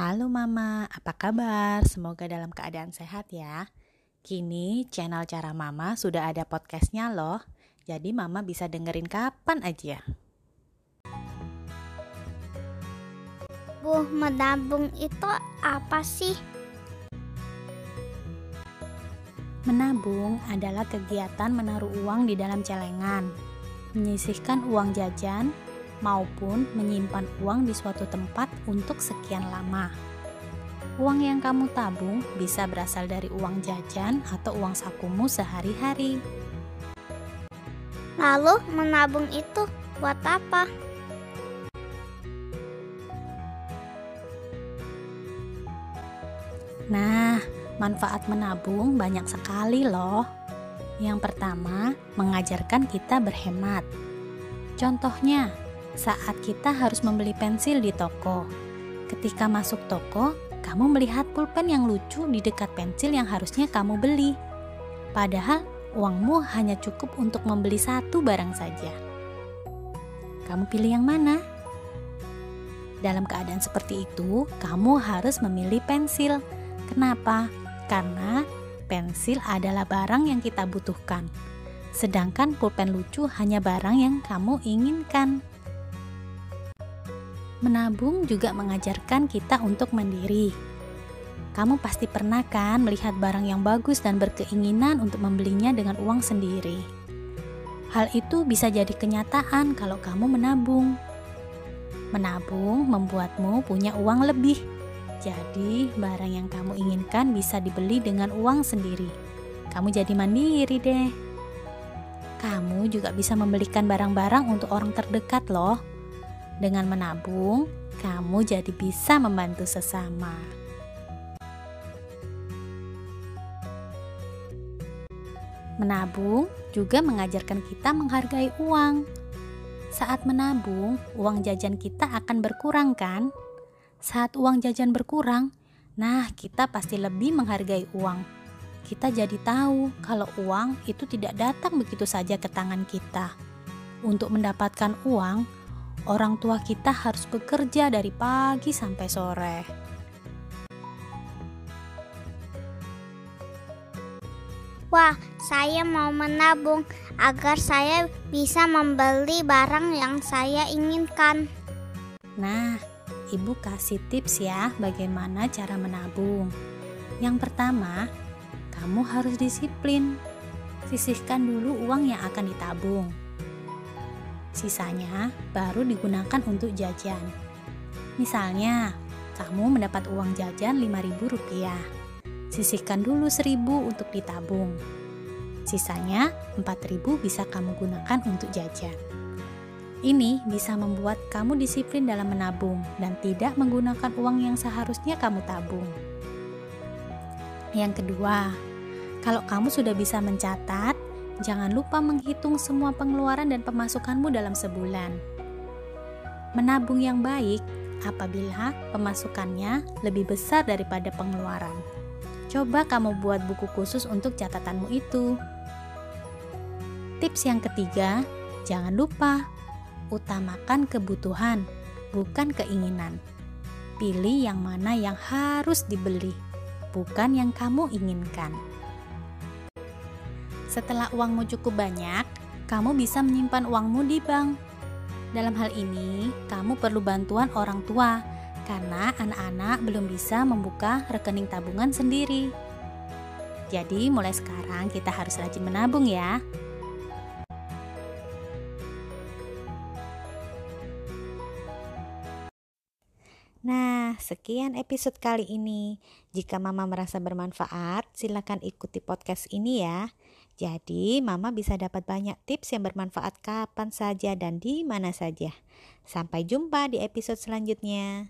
Halo Mama, apa kabar? Semoga dalam keadaan sehat ya. Kini channel Cara Mama sudah ada podcastnya loh. Jadi Mama bisa dengerin kapan aja. Bu, menabung itu apa sih? Menabung adalah kegiatan menaruh uang di dalam celengan, menyisihkan uang jajan, maupun menyimpan uang di suatu tempat untuk sekian lama. Uang yang kamu tabung bisa berasal dari uang jajan atau uang sakumu sehari-hari. Lalu menabung itu buat apa? Nah, manfaat menabung banyak sekali loh. Yang pertama, mengajarkan kita berhemat. Contohnya, saat kita harus membeli pensil di toko. Ketika masuk toko, kamu melihat pulpen yang lucu di dekat pensil yang harusnya kamu beli. Padahal uangmu hanya cukup untuk membeli satu barang saja. Kamu pilih yang mana? Dalam keadaan seperti itu, kamu harus memilih pensil. Kenapa? Karena pensil adalah barang yang kita butuhkan. Sedangkan pulpen lucu hanya barang yang kamu inginkan. Menabung juga mengajarkan kita untuk mandiri. Kamu pasti pernah kan melihat barang yang bagus dan berkeinginan untuk membelinya dengan uang sendiri. Hal itu bisa jadi kenyataan kalau kamu menabung. Menabung membuatmu punya uang lebih. Jadi, barang yang kamu inginkan bisa dibeli dengan uang sendiri. Kamu jadi mandiri deh. Kamu juga bisa membelikan barang-barang untuk orang terdekat loh dengan menabung, kamu jadi bisa membantu sesama. Menabung juga mengajarkan kita menghargai uang. Saat menabung, uang jajan kita akan berkurang, kan? Saat uang jajan berkurang, nah kita pasti lebih menghargai uang. Kita jadi tahu kalau uang itu tidak datang begitu saja ke tangan kita. Untuk mendapatkan uang, orang tua kita harus bekerja dari pagi sampai sore. Wah, saya mau menabung agar saya bisa membeli barang yang saya inginkan. Nah, ibu kasih tips ya bagaimana cara menabung. Yang pertama, kamu harus disiplin. Sisihkan dulu uang yang akan ditabung. Sisanya baru digunakan untuk jajan. Misalnya, kamu mendapat uang jajan Rp5.000. Sisihkan dulu 1000 untuk ditabung. Sisanya 4000 bisa kamu gunakan untuk jajan. Ini bisa membuat kamu disiplin dalam menabung dan tidak menggunakan uang yang seharusnya kamu tabung. Yang kedua, kalau kamu sudah bisa mencatat, jangan lupa menghitung semua pengeluaran dan pemasukanmu dalam sebulan. Menabung yang baik apabila pemasukannya lebih besar daripada pengeluaran. Coba kamu buat buku khusus untuk catatanmu itu. Tips yang ketiga, jangan lupa utamakan kebutuhan, bukan keinginan. Pilih yang mana yang harus dibeli, bukan yang kamu inginkan. Setelah uangmu cukup banyak, kamu bisa menyimpan uangmu di bank. Dalam hal ini, kamu perlu bantuan orang tua karena anak-anak belum bisa membuka rekening tabungan sendiri. Jadi, mulai sekarang kita harus rajin menabung ya. Nah, sekian episode kali ini. Jika Mama merasa bermanfaat, silakan ikuti podcast ini ya. Jadi, Mama bisa dapat banyak tips yang bermanfaat kapan saja dan di mana saja. Sampai jumpa di episode selanjutnya.